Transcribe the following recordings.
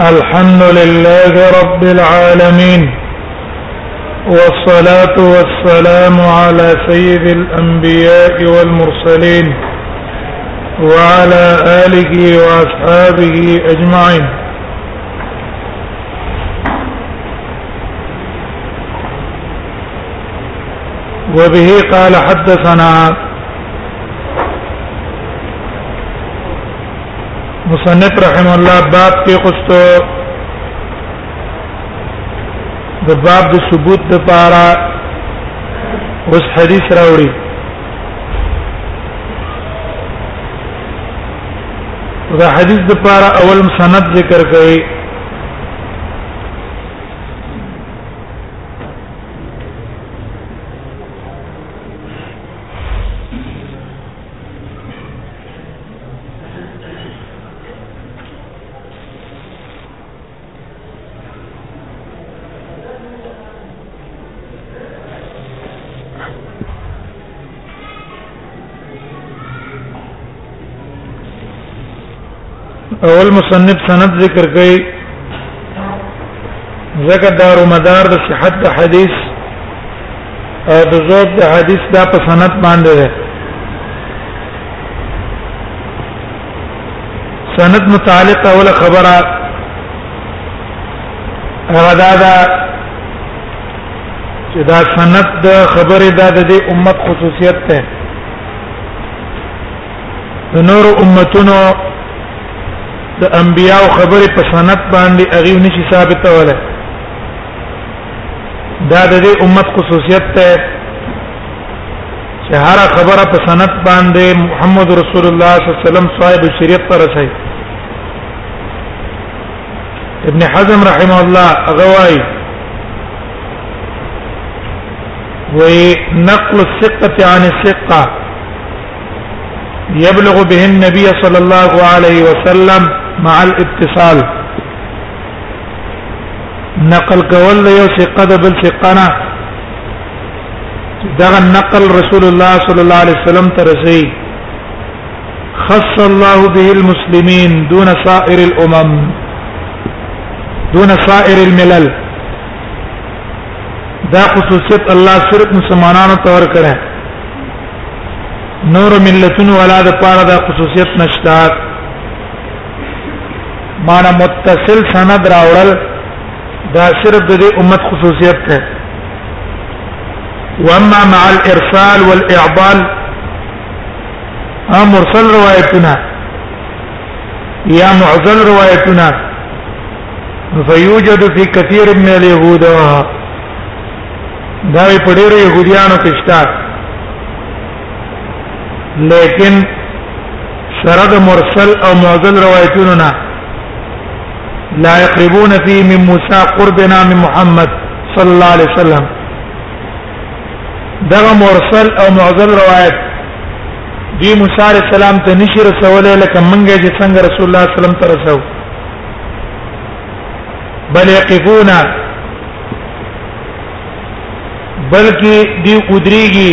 الحمد لله رب العالمين والصلاة والسلام على سيد الأنبياء والمرسلين وعلى آله وأصحابه أجمعين وبه قال حدثنا مصنف رحم الله باب کې قصته د باب د ثبوت د پاره اوس حدیث راوړي دا حدیث د پاره اول سند ذکر کړي اول مصنف سند ذکر کوي زکه دار مدار د صحت حدیث او د زوب د حدیث دا په سند باندې ده سند متعلق اوله خبره هغه دا ده چې دا سند د خبرې دا د امت خصوصیت ده د نور امتونو د انبیاء خبرې په سند باندې اغي نشي ثابته وله دا د دې امت خصوصیت ته چې هر خبره په سند باندې محمد رسول الله صلی الله علیه وسلم صاحب شریعت پر رسي ابن حزم رحمه الله اغوای ونقل الثقة عن الثقة يبلغ به النبي صلى الله عليه وسلم مع الاتصال نقل کول د یو ثقه د بل ثقه نه دغه نقل رسول الله صلی الله علیه وسلم ته رسي خص الله به المسلمين دون سائر الامم دون سائر الملل دا خصوصیت الله صرف مسلمانانو ته ور کړه نور ملتونو ولا د پاره دا خصوصیت نشته معنا متصل سند راوړل دا صرف د دې امت خصوصیت ده واما مع الارسال والاعضال ام مرسل روایتنا یا معزل روایتنا فیوجد فی کثیر من اليهود دا په ډیرو يهوديانو کې شته لیکن سره د مرسل او معضل روایتونو نه لا يقربون فيه من موسى قربنا من محمد صلى الله عليه وسلم دا مرسل او معضل روایت دی موسی علیہ السلام ته نشي رسولې لکه منګه چې څنګه رسول الله صلی الله علیه وسلم ته رسو بل يقفون بلکې دی قدريږي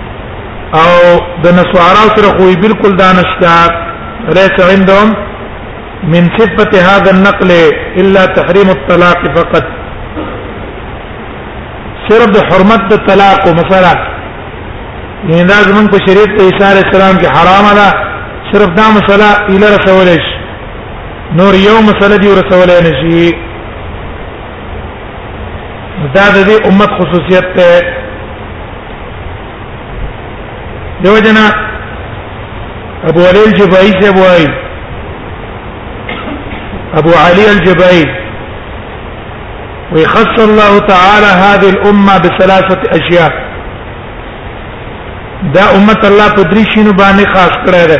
او د نسوارا سره خو بالکل دانشتا ليس عندهم من صفه هذا النقل الا تحريم الطلاق فقط صرف د حرمت د طلاق مثلا نه دا زمون په شریعت ته عیسی علی السلام کې حرام ده صرف دا مسله اله رسول شي نور یو مسله دی رسول نه شي دا د دې امت خصوصیت ته دیو جنا ابو علي الجبائي سے بوای ابو علي الجبائي ويخص الله تعالى هذه الامه بثلاثه اشياء دا امت الله په درې شینو باندې خاص کړی دی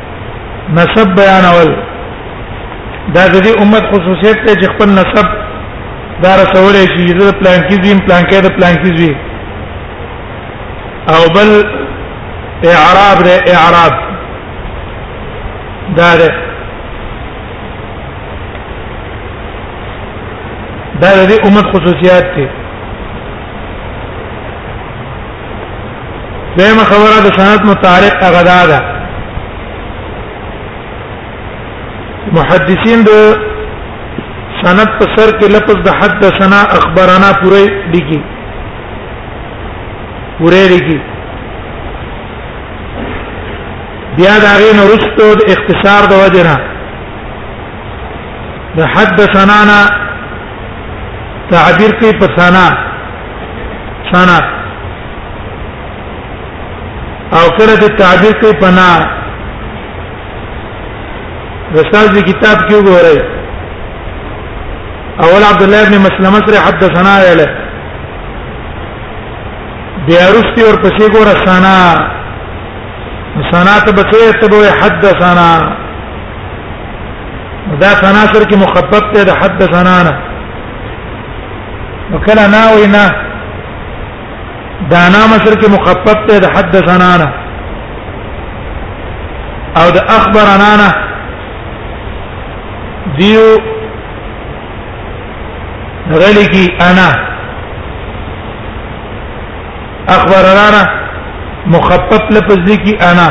نسب بیانول دا د دې امت خصوصیت ته چې خپل نسب دا رسولې شي د پلان کې زم پلان کې د پلان کې زی او بل اعراب د اعراب دا ده دا د امت خصوصیات دي دغه خبره د سند متعلق هغه ده محدثین د سند په سر کې لفظ د حدثنا اخبرنا پوره لګي پوره لګي بیا دا غي نورستو د اختصار د وجنه د حدثنا تعبیر کوي په سانا سانا او کله چې تعبیر کوي په نا رسال دی کتاب کې وګورئ اول عبد الله ابن مسلمه سره حدثنا ویل بیا رستی اور پسې ګور سانا سانا ته بچې ته به حدثنا دا ثنا سر کې مخفف ته د حد ثنا نه وکلا نا وینا دا نام سر کې مخفف ته د حد ثنا نه او د اخبر انا نه دیو غلی کی انا اخبر انا مخفف لفظ کی انا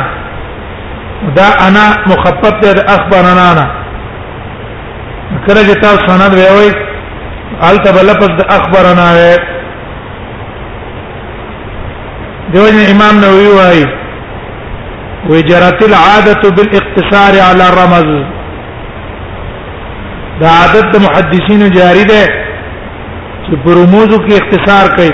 دا انا مخفف ده اخبرنا انا کله چې تاسو سند ویوي الته بل لفظ د اخبرنا وي دیوژن امام نووي وايي وجرت العاده بالاقتصار على الرمز دا عادت د محدثینو جاری ده چې پر رموزو کې اختصار کوي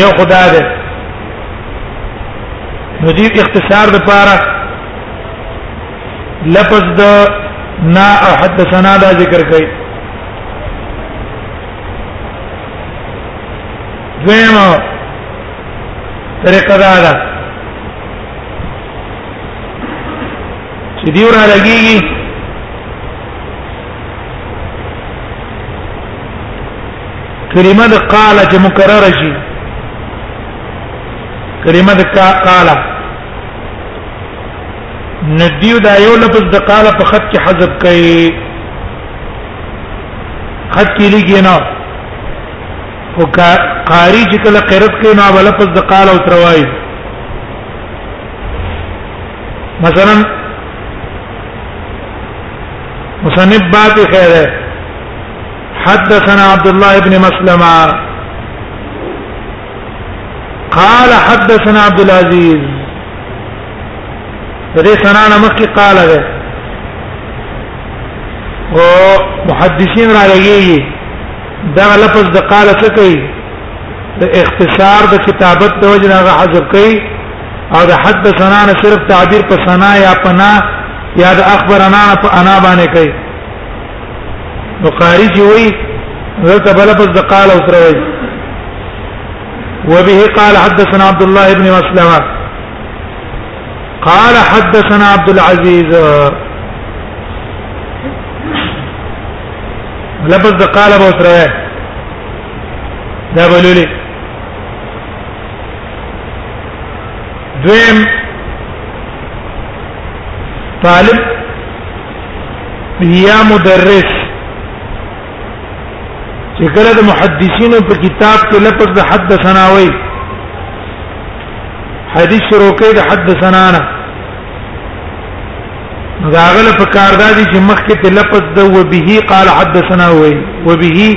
یو خدا دې نو دې اختصار د پاره لفظ د نا او حدثنا دا ذکر کړي دویمه طریقه دا ده چې دیو را لګيږي کلمه د قال چې مکرره شي کلمه د قال ندیو دا یو لفظ د قال په خط کې حذف کړي خط کې لګي نه او قاری چې کله قرت کې نو لفظ د قال او تروای مثلا مصنف باب خیر حدثنا عبد الله ابن مسلمه قال حدثنا عبد العزيز دې سنانه مخکې قال ده او محدثین را لګي دا لفظ د قال څه کوي د اختصار د کتابت د وجه نه حذف کوي او د حدثنا نه صرف تعبیر په سنا یا پنا یا د اخبرنا نه په انا باندې کوي نو قاری چې وایي دلته بل پس د قال او سره وایي وبه قال حدثنا عبد الله بن مسلمه قال حدثنا عبد العزيز لفظ د قال ابو سره ده بلولي دویم طالب یا مدرس چې کله د محدثینو په کتاب کې لفظ د حدثنا وای حدیث شروع کوي د حدثنا نه دا غل په کار دادی چې مخکې ته لفظ د وبه قال حدثنا وای وبه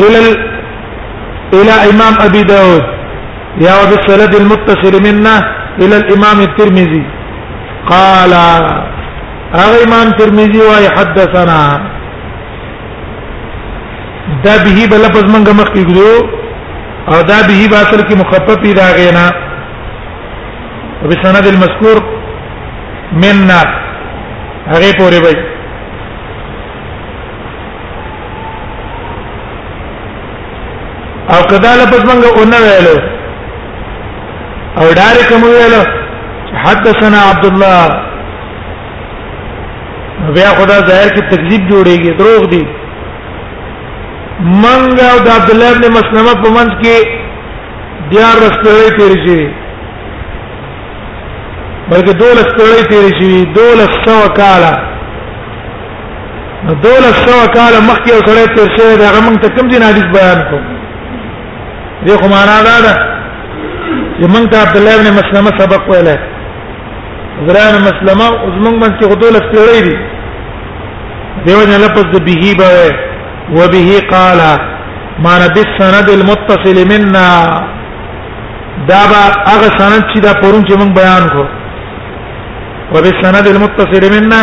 الى الى امام ابي داود يا وبالسند المتصل منا الى الامام الترمذي قال هغه امام ترمذي واي حدثنا دا به بل لفظ منګه مخ کیږو او دا به به اصل کې مخفف دی راغینا وبسند المذکور منا هغه پورې وای او کدا لپس منګ او نه ویلو او دار کوم ویلو حدثنا عبد الله بیا خدا ظاهر کې تکذیب جوړيږي دروغ دي منګ او د عبد الله ابن مسلمه په منځ کې دیار رسپړې تیر شي بلکې دولس پړې تیر شي دولس سو کاله نو دوله سو کال مخکې یو سره تیر شوی دا موږ ته کوم دین حدیث بیان کو دې خو معنا دا ده چې موږ ته عبد الله ابن مسلمه سبق ویل زران مسلمه اوس موږ باندې خو دوله پیړې دي دیو جن لفظ د به به و به قال ما نبي السند المتصل منا دا با هغه سند چې دا پرون چې موږ بیان کو و به سند المتصل منا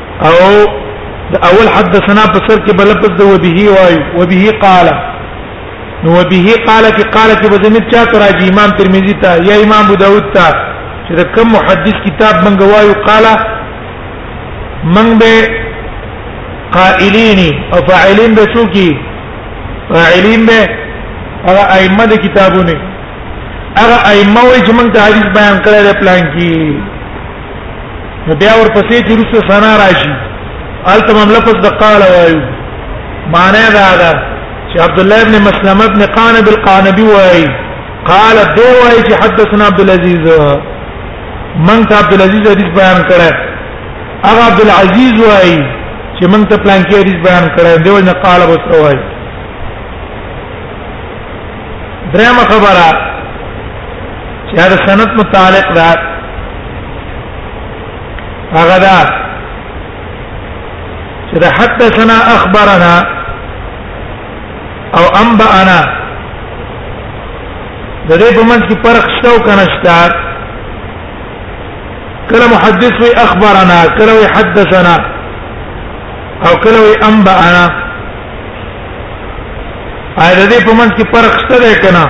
او د اول حدثنا په سر کې بلپس د وبه وای وبه قال نو وبه قال کې قال کې بزمت چا تراجی امام ترمذی ته یا امام ابو داود ته چې د کوم محدث کتاب منګ وای قال من به قائلین او فاعلین به څوک فاعلین به هغه ائمه د کتابونه هغه ائمه وي چې موږ ته حدیث بیان کړی دی پلان کې نو بیا ورپسې چې رسو سنا راشي الته مم لفظ د قال وایو معنی دا ده چې عبد الله ابن مسلم ابن قانب القانبي وایي قال دو وایي چې حدثنا عبد العزيز من ته عبد العزيز حدیث بیان کړه هغه عبد العزيز وایي چې من ته پلان کې حدیث بیان کړه دیو نه قال بوته وایي دریم خبره چې هر سند متعلق ده هغه ده چې ده حدثنا اخبرنا او انبانا د دې په منځ کې فرق شته او کنه شته کله محدث وي اخبرنا کله وي حدثنا او کله وي انبانا آیا د دې په منځ کې فرق شته دی کنه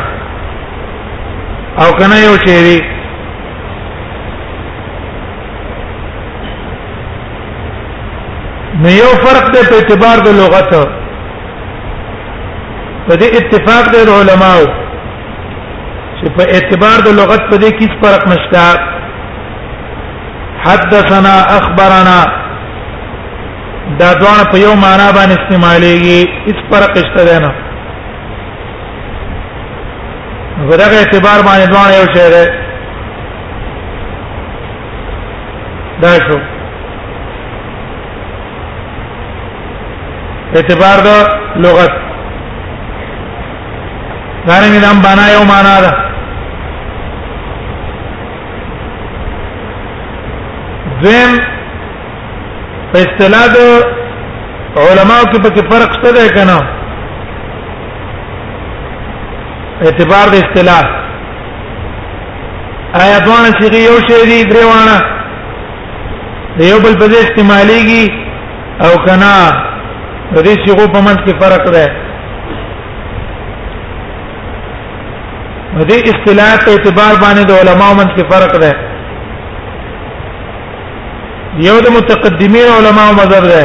او کنه یو شی دی نو یو فرق دی په اعتبار د لغت په دې اتفاق د علماو چې په اعتبار د لغت په دې کې څه فرق نشته حدثنا اخبرنا دا دوه په یو معنا باندې استعمالېږي هیڅ فرق شته دی نه غدغه اعتبار باندې دوه یو شی دی دا شو اعتبار د لغت دا نه نام بنا یو معنا ده ذم په اصطلاح د علماو کې په فرق شته ده کنه اعتبار د اصطلاح آیا دوه صيغه یو شی دی دروانه د یو بل په ځای استعماليږي او کنا د دې صيغو په منځ کې فرق ده د دې اصطلاح په اعتبار باندې د علماو منځ کې فرق ده یو د متقدمین علما مذهب ده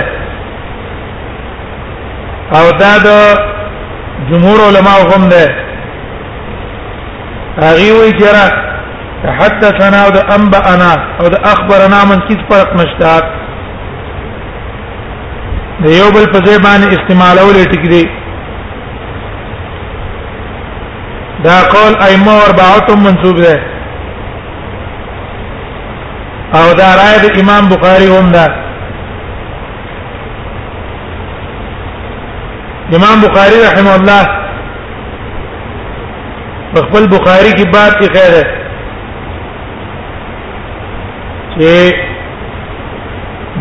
او دا د جمهور علما هم ده هغه وی جرا حتى ثنا او د انبانا او د اخبرنا من کیس فرق نشته د یو بل په ځای باندې استعمالول ټیک دی دا قول ائمه اربعه منسوب ده او دا رائے د امام بخاری هم ده امام بخاری رحم الله خپل بخاری کی باب کې خیر ہے چې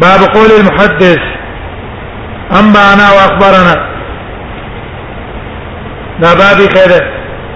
باب قول المحدث اما انا واخبرنا دا باب خیر ہے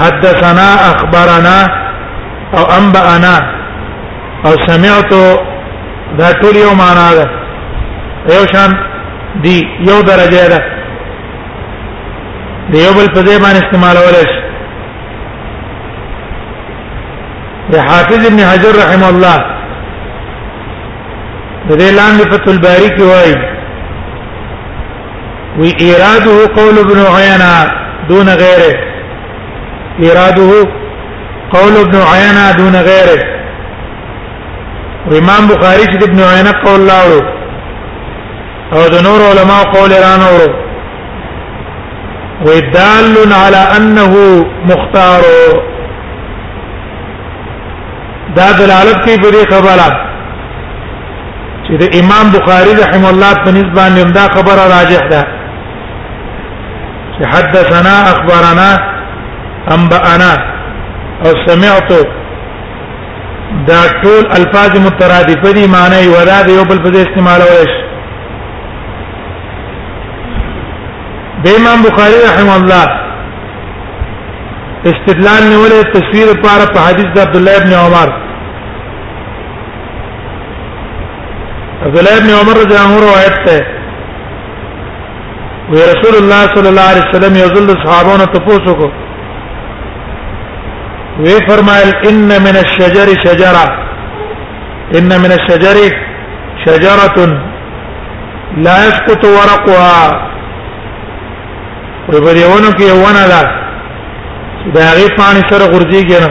حدثنا اخبرنا او انبانا او سمعت دا ټول یو معنا ده یو شان دی یو درجه ده دی یو بل په ځای باندې استعمالول شي د حافظ ابن حجر رحم الله د دې لاندې فتح الباری کې وایي وی اراده قول ابن عینا دون غیره اراده قول ابن عینا دون غیره امام بخاری چې ابن عینا قول لاړو او د نور علما قول رانو ودال على انه مختار دا دلالت کوي په دې خبره چې د امام بخاری رحم الله په نسبت باندې هم دا خبره راجح ده چې حدثنا اخبرنا انبانا او سمعت دا ټول الفاظ مترادفه دي معنی یو دا یو بل په استعمال وایي د امام بخاری رحم الله استدلال نیولې تصویر لپاره په حدیث د عبد الله ابن عمر عبد الله بن عمر رضی الله عنه روایت ده وی رسول الله صلی الله علیه وسلم یو ځل صحابانو ته پوښتنه کو وی فرمایل ان من الشجر شجره ان من الشجر شجره لا يسقط ورقها په دې ونه کې ونه ده دا غي پانی سره غورځيږي نه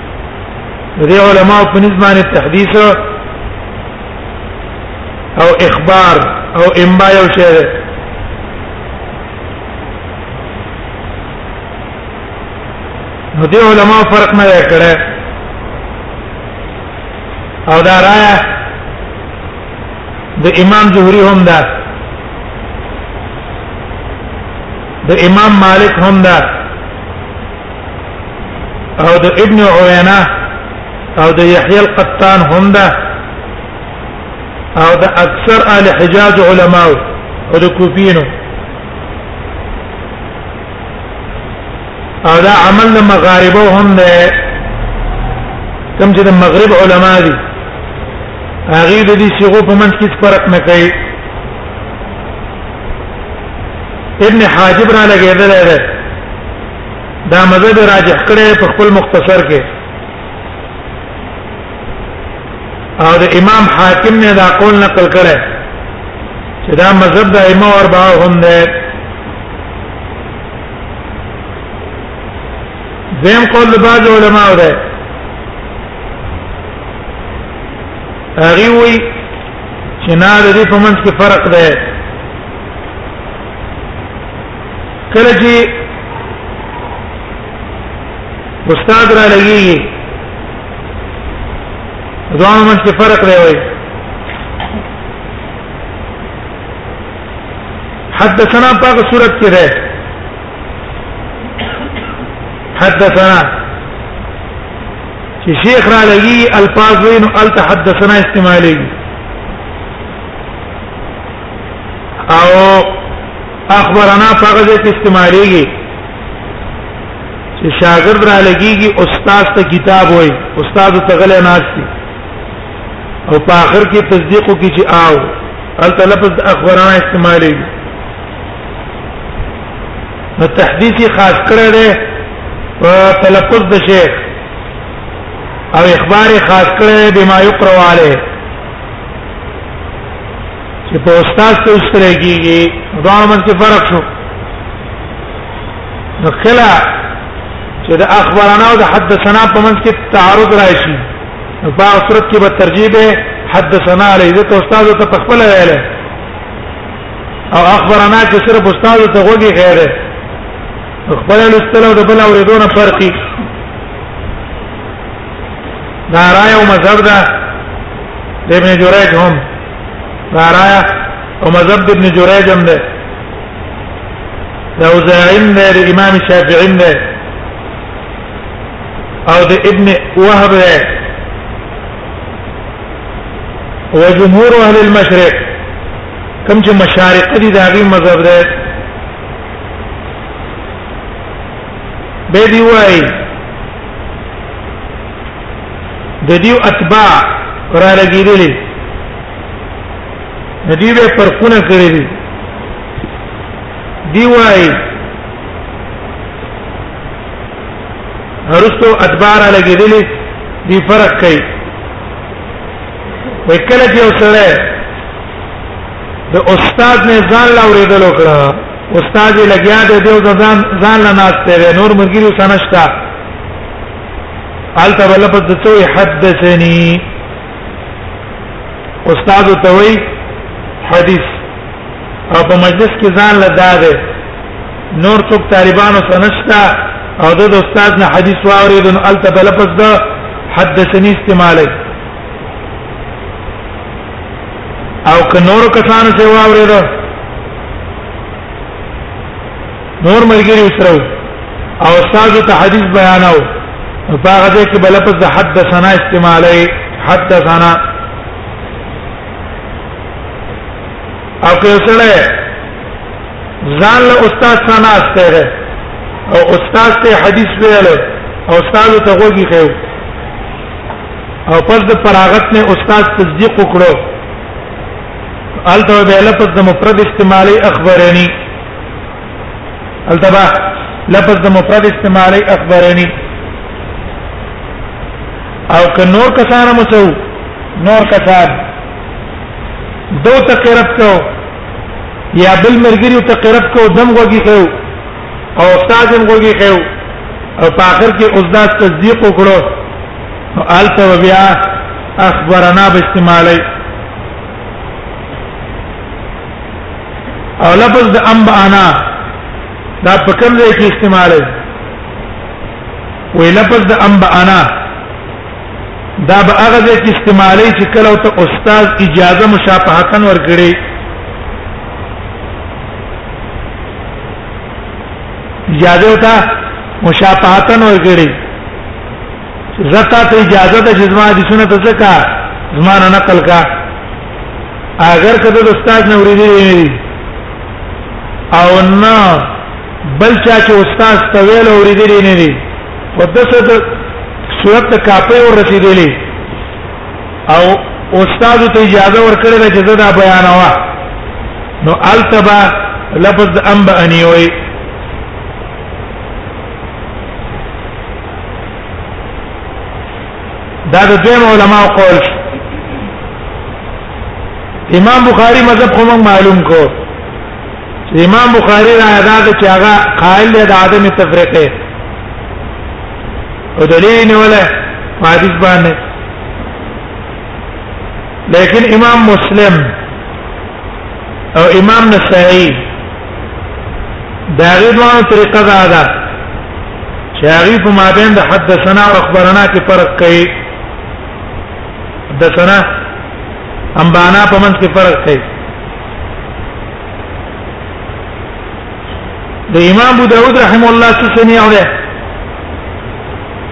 دې علماء په نسبت تحديث او اخبار او انباء یو شی دی نو دې علماء فرق نه کړي او دا رايه د امام زهري هم ده د امام مالک هم ده او د ابن عوینه او د یحیی القطان هم ده او د اکثر اهل حجاز علما او د کوفینو او دا عمل د مغاربه هم ده کوم چې د مغرب علما دي هغه د دې شیغو په منځ کې فرق نه کوي ابن حاجب را لګیدل دی دا مذهب راجح کړي په خپل مختصر کې او د امام حاکم نه دا قول نقل کړي چې دا مذهب د ائمه او اربعه هم ده زم قول د بعض علما ده هغه وی چې نه د دې په منځ کې فرق ده کله چې استاد را لګي ځوان من څه فرق دی وای حدثنا پاک صورت کې ده حدثنا چې شیخ را لګي الفاظ وینو ال تحدثنا استعمالي او اخبرنا هغه ځای کې استعمالېږي چې شاګرد را لګيږي استاد ته کتاب وای استاد ته غلې ناشتي او په اخر کې تصدیق کوي چې آو هلته لفظ اخبرنا استعمالېږي نو تحدیثي خاص کړی دی په تلفظ د شیخ او اخبار خاص کړی بما یقرأ علیه چې په استاد څه استره کیږي دوه من کې فرق شو نو کله چې د اخبارنا او د حدثنا په منځ کې تعارض راشي نو په صورت کې به ترجیح به حدثنا علی ذات استاد ته تخپل ویل او اخبارنا چې صرف استاد ته وګي غیر خپل لستلو د بل اوریدون فرقي دا رائے او مذهب دا د ابن جريج هم رارایا او مذهب د ابن جریج هم ده دا وزاعیم ده د امام شافعی ده او د ابن وهب ده وجمهور اهل المشرق کوم چې مشارق دي دا غي مذهب ده به دی وای د دیو اتباع را لګیدلې د دې به فرقونه کړی دي دی وای هرڅو اتباع را لګیدلې دی فرق کوي وای کله چې وسره د استاد نه ځان لا ورېدل وکړه استاد یې لګیا دی د ځان ځان نه ناشته نور مرګي وسنشتہ الته بل په تو حدثني استاد توي حدیث او په مجلس کې ځان لداده نور څوک طالبانو سنشتا او د استاد نه حدیث واورید ان الته بل پس ده حدثني استعماله او که نور کسانو سے واورید نور ملګری سره او استاد ته حدیث بیاناو په هغه ځای کې بل په حدثنا استعمالي حدثنا او که سره ځان له استاد سره ناشته او استاد ته حدیث ویل او استاد ته وګی خو او پس د فراغت نه استاد تصدیق وکړو الته به لپس د مفرد استعمالي اخبرني التبا لفظ د مفرد استعمالي اخبرني او که نور کسان مو څو نور کسان دو تقرب کو یا بل مرګریو تقرب کو دم وږي کو او استاد هم وږي کو او په اخر کې اوس دا تصدیق وکړو الته بیا اخبرنا باستعمالي او لفظ د انبانا دا په کوم ځای کې استعمال دی وی لفظ د انبانا دا به هغه ځای کې استعمالي چې کله ته استاد اجازه مشافهتن ورکړي اجازه ته مشافهتن ورکړي زتا ته اجازه ده چې زما د سنت څخه زما نه نقل کا اگر کته د استاد نه ورېدلې او نه بل چا چې استاد ته ویل ورېدلې نه دي په دسه د صورت ته کاپي ور رسیدلې او استاد ته اجازه ورکړې ده چې دا بیانوا نو التبا لفظ انبا انیوي دا د دویم علما قول شو امام بخاری مذهب خو موږ معلوم کو امام بخاری را ادا د چاغه قائل دی د عدم تفریقه او دلیل نه ولا حدیث باندې لیکن امام مسلم او امام نسائی دا غي دوه طریقه دا ده چې هغه په مابین د حدثنا او اخبارنا کې فرق کوي حدثنا انبانا په منځ کې فرق کوي د امام ابو داود رحم الله څخه سمي اوره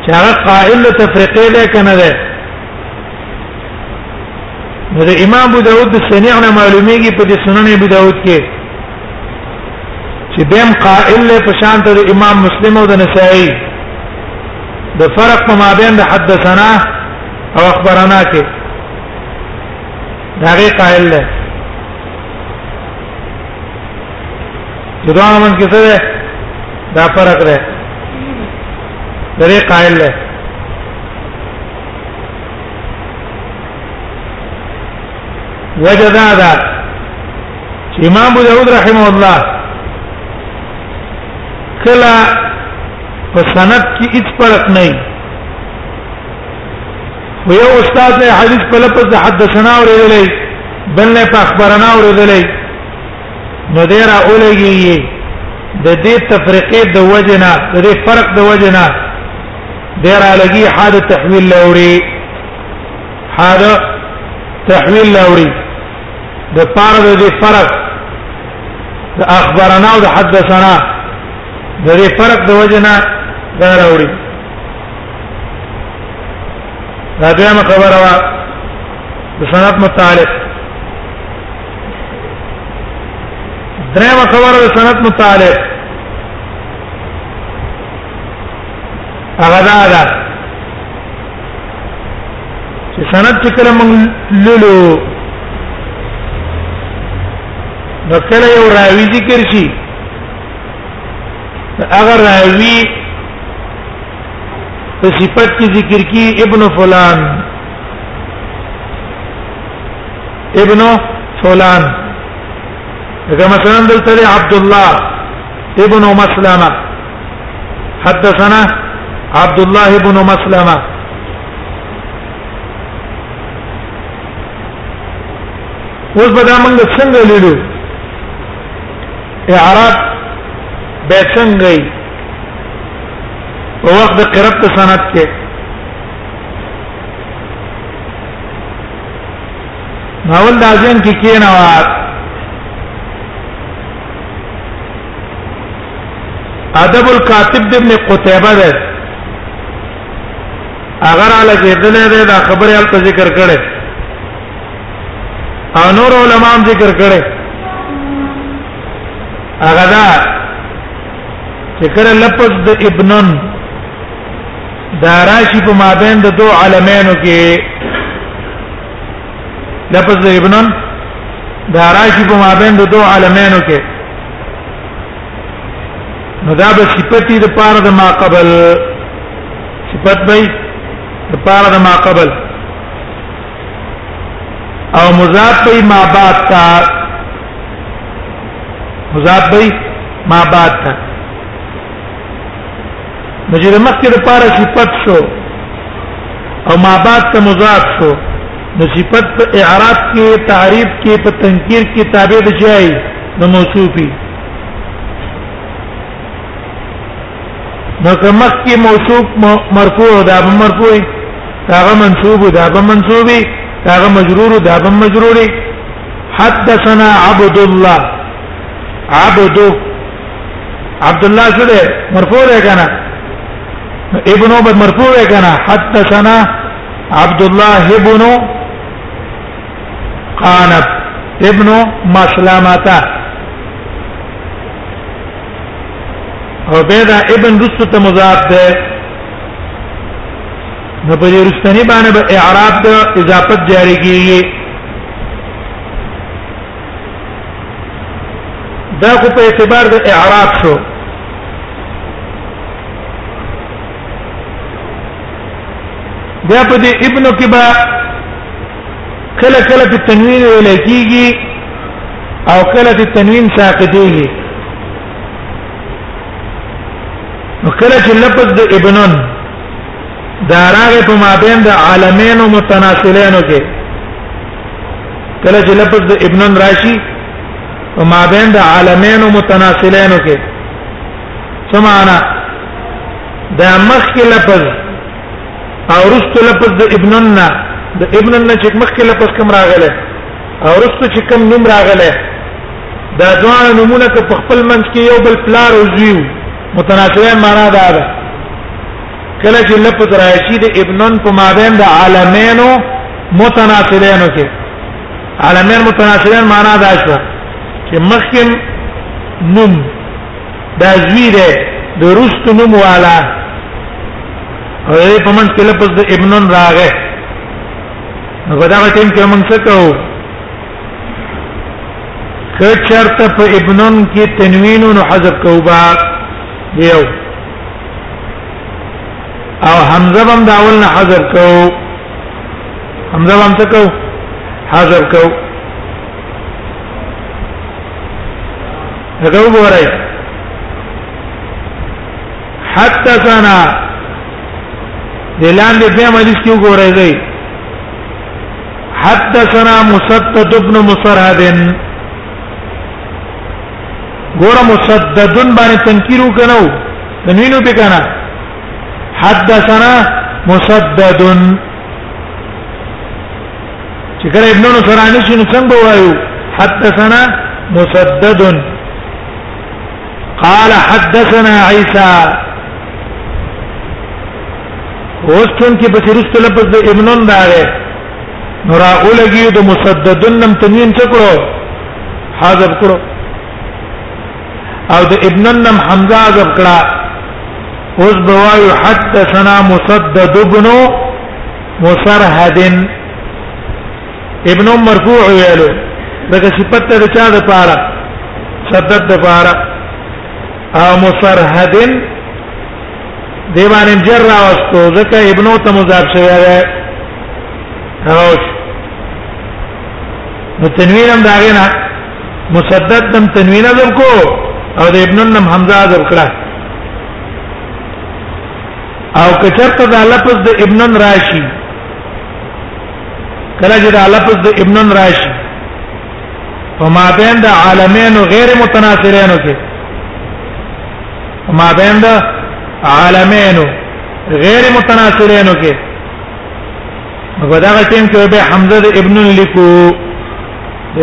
چې هغه قائل تفریقې ده کنه ده نو د امام ابو داود د سنیع نه معلومیږي په دې سنن ابو داود کې چې دیم قائل له پشان ته د امام مسلم او د نسائی د فرق په مابین د حدثنا او اخبرنا کې دا غي قائل له دوه من کې څه ده دا فرق ده درې قائل له وجه دا ده چې امام ابو داود رحمه الله کلا په سند کې هیڅ فرق نه وي یو استاد له حدیث په لپس حدثنا اورېدلې بل نه په اخبارنا اورېدلې نو ډیر اولېږي د دې تفریقې د وجنا د دې فرق د وجنا دیر علاقی حاد تحویل لوری حاد تحویل لوری د پاره د دې فرق د اخبارنا او د حدثنا د دې فرق د وجنه دا راوړي دا بیا خبره وا د سند متعلق درېمه خبره د سند متعلق هغه دا ده چې سند چې کله موږ لولو نو کله یو راوی ذکر شي هغه راوی په صفت کې ذکر کی ابن فلان ابن فلان اذا مثلا دلته عبد الله ابن مسلمه حدثنا عبد الله بن مسلمه اوس به دا موږ څنګه لیدو اعراب به څنګه وي په وخت د قرات سند کې ناول دا ځین کې کیناوات ادب الكاتب د ابن قتيبه ده اگر علی کېدلې ده دا خبره ال ذکر کړي او نور علماء ذکر کړي هغه دا چې کله لفظ د ابنن دا راشي په مابین د دوه علمانو کې لفظ د ابنن دا راشي په مابین د دوه علمانو کې نو دا به صفتی د پاره د ما قبل صفت به د پاره د ما قبل او مضاف به ما بعد تا مضاف به ما بعد تا نو چې مخکې د پاره صفت شو او ما بعد ته مضاف شو نو صفت په اعراب کې تعریف کې په تنکیر کې تابع دي د موصوفي نو کمخ کې موصوف مرفوع دا به مرفوع داغه منصوب دا به منصوبي داغه مجرور دا به مجروري حدثنا عبد الله عبد عبد الله سره مرفوع ده کنه ابن عبد مرفوع ده کنه حدثنا عبد الله ابن قانب ابن مسلمه عبیدہ ابن رستو ته مضاف ده نو په دې رستنی باندې به اعراب د اضافت جاری کیږي دا خو په اعتبار د اعراب شو بیا په دې ابن کې به کله کله په تنوین ویل کیږي او کله په تنوین ساقطیږي نو کله چې لفظ د ابنن دا راغه په مابین د عالمین او متناسلینو کې کله چې لفظ د ابنن راشي په مابین د عالمین او متناسلینو کې سمانا دا مخکې لفظ او رست لفظ د ابننا د ابننا چې مخکې لفظ کوم راغله او رست چې کوم نوم راغله دا ځوان نمونه که په خپل منځ کې یو بل پلار او زیو متناسبه معنا دا ده کله چې لفظ راشي د ابنن په مابین د عالمینو متناسبینو کې عالمین متناسبین معنا دا شو چې مخکې نوم دا زوی ده د رست نوم والا او دې په منځ کې لفظ د ابنن راغې نو په دا ټیم کې موږ څه کوو که چرته په ابنن کې تنوین نو حذف کوو با دیو او حمزه بم داول نه حذف کوو حمزه بم څه کوو حذف کوو دا وګورئ حدثنا دلان دې په مجلس کې وګورئ دی حدثنا مسدد ابن مسرهد ګور مسدد باندې تنکیر وکنو تنوین به کنه حدثنا مسدد چې کله ابن نصرانی شي نو څنګه وایو حدثنا مسدد قال حدثنا عيسى وستون کې بصیر است لفظ د ابنن داره نور اولګي د مسددن نم تنوین څکړو حاضر کړو او د ابنن نم حمزه حاضر کړه اوس بوایو حدثنا مسدد ابن مسرهد ابن مرفوع ویلو دغه صفت ته چا د پاره صدد د پاره او مسرهد دیوان جر راوستو ځکه ابنو ته مضاف شوی دی او نو تنوین هم داغه نه مسدد دم تنوین ذکر کو او د ابن نم حمزه ذکر کړه او کچرته دا لفظ د ابنن راشي کله چې دا لفظ د ابنن راشي په مابین د عالمین او غیر متناصرینو کې ما بین د عالمین غیر متناصرینو کې په دا ټیم کې به حمزه د ابن لیکو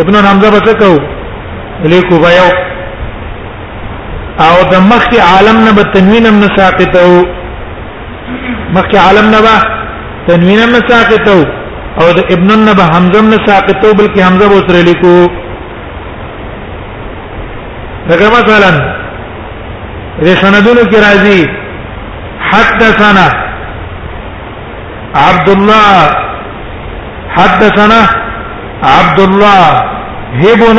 ابن حمزه بچو لیکو بیا او د مخکې عالم نه به تنوین هم نه ساقطو مخکې عالم نه به تنوین هم نه ساقطو او د ابن نه به حمزه هم نه ساقطو بلکې حمزه به تر لیکو لکه مثلا د سندونو کې راځي حدثنا عبد الله حدثنا عبد الله ابن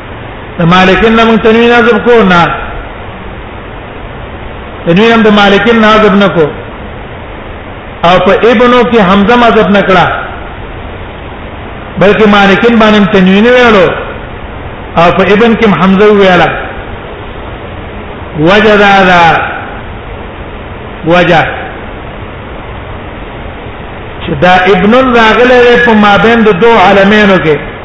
د مالکین نه موږ تنوین حذف کو نه تنوین هم د مالکین نه حذف نه کو او په ابنو کې حمزه حذف نه کړه بلکې مالکین باندې تنوین ویلو او په ابن کې حمزه ویلا وجد هذا وجد چې دا ابن راغله په مابین د دوه علمینو کې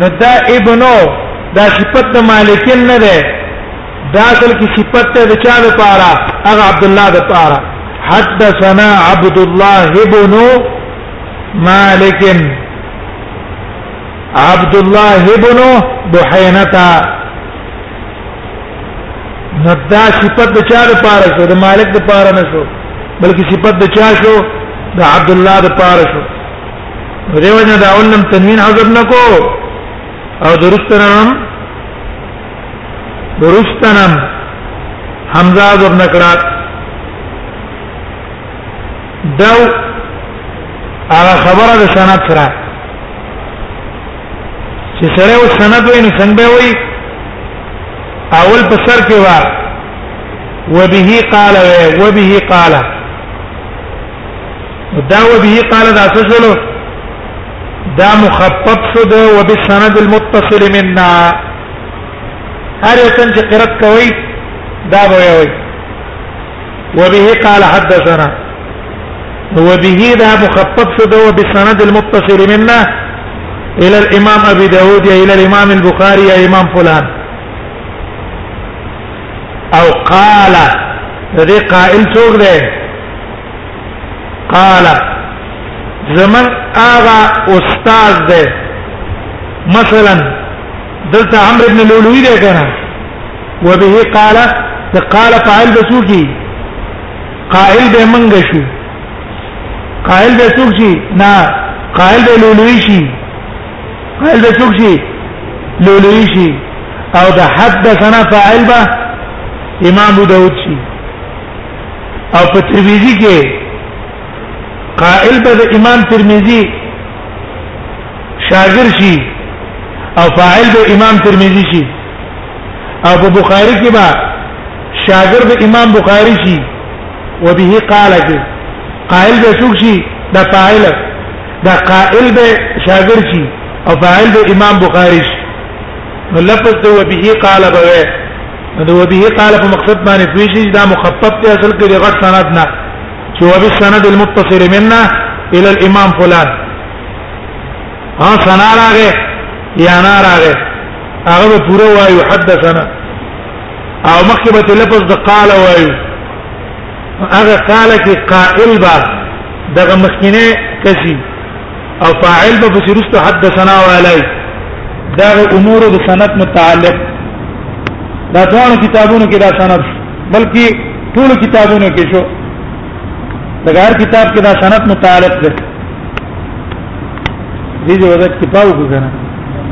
نو دا ابنو دا صفت د مالکین نه ده دا اصل کی صفت ته د چا لپاره هغه عبد الله د لپاره حدثنا عبد الله ابن مالک عبد الله ابن بحينتا ندا صفت د چا لپاره شو د مالک لپاره نه شو بلکې صفت د چا شو د عبد الله لپاره شو نو دیو جن دا اول نم تنوین حذف نکو او درستنم درستنم حمزه حذف نکړه دا هغه خبره د سند سره چې سره او سند وي نو څنګه وي اول په سر کې وا وبه قال وبه قال دا و به قال دا سجلو دا مخفف شو دا و بالسند المتصل منا هر یو تن چې قرات کوي دا به وي و به قال حدثنا و به دا مخفف شو دا و بالسند المتصل منا الى الامام ابي داود الى الامام البخاري يا امام فلان او قال دې قائل څوک دی قال زمن اغا استاد ده مثلا دلته عمرو ابن لولوی ده کنه وبه قال قال فاعل بسوکی قائل به منګ شو قائل به څوک شي نه قائل به لولوی شي قائل به څوک شي لولوی شي او د حدثنا فاعل به امام ابو داود شي او په ترمذی کې قائل به د امام ترمذی شاګر شي او فاعل به امام ترمذی شي او په بخاری کې به شاګر به امام بخاری شي وبه قال کې قائل به څوک شي دا فاعل دا قائل به شاګر شي او فاعل به امام بخاری شي نو لفظ ته وبه قال به نو و به قال په مقصد باندې کوي چې دا مخفف دی اصل کې د غټ سند نه چې و به سند المتصل منا الى الامام فلان ها سنا راغه یا نا راغه هغه پوره وایو حدثنا او مخکبه لفظ د قال وایو هغه قال کې قائل با دغه مخکنه کسي او فاعل به فسرست حدثنا وعلي دا امور د سند متعلق دا ټول کتابونو کې دا سند بلکې ټول کتابونو کې شو دا هر کتاب کې دا سند متعلق دی دې وجه کې پاو کو کنه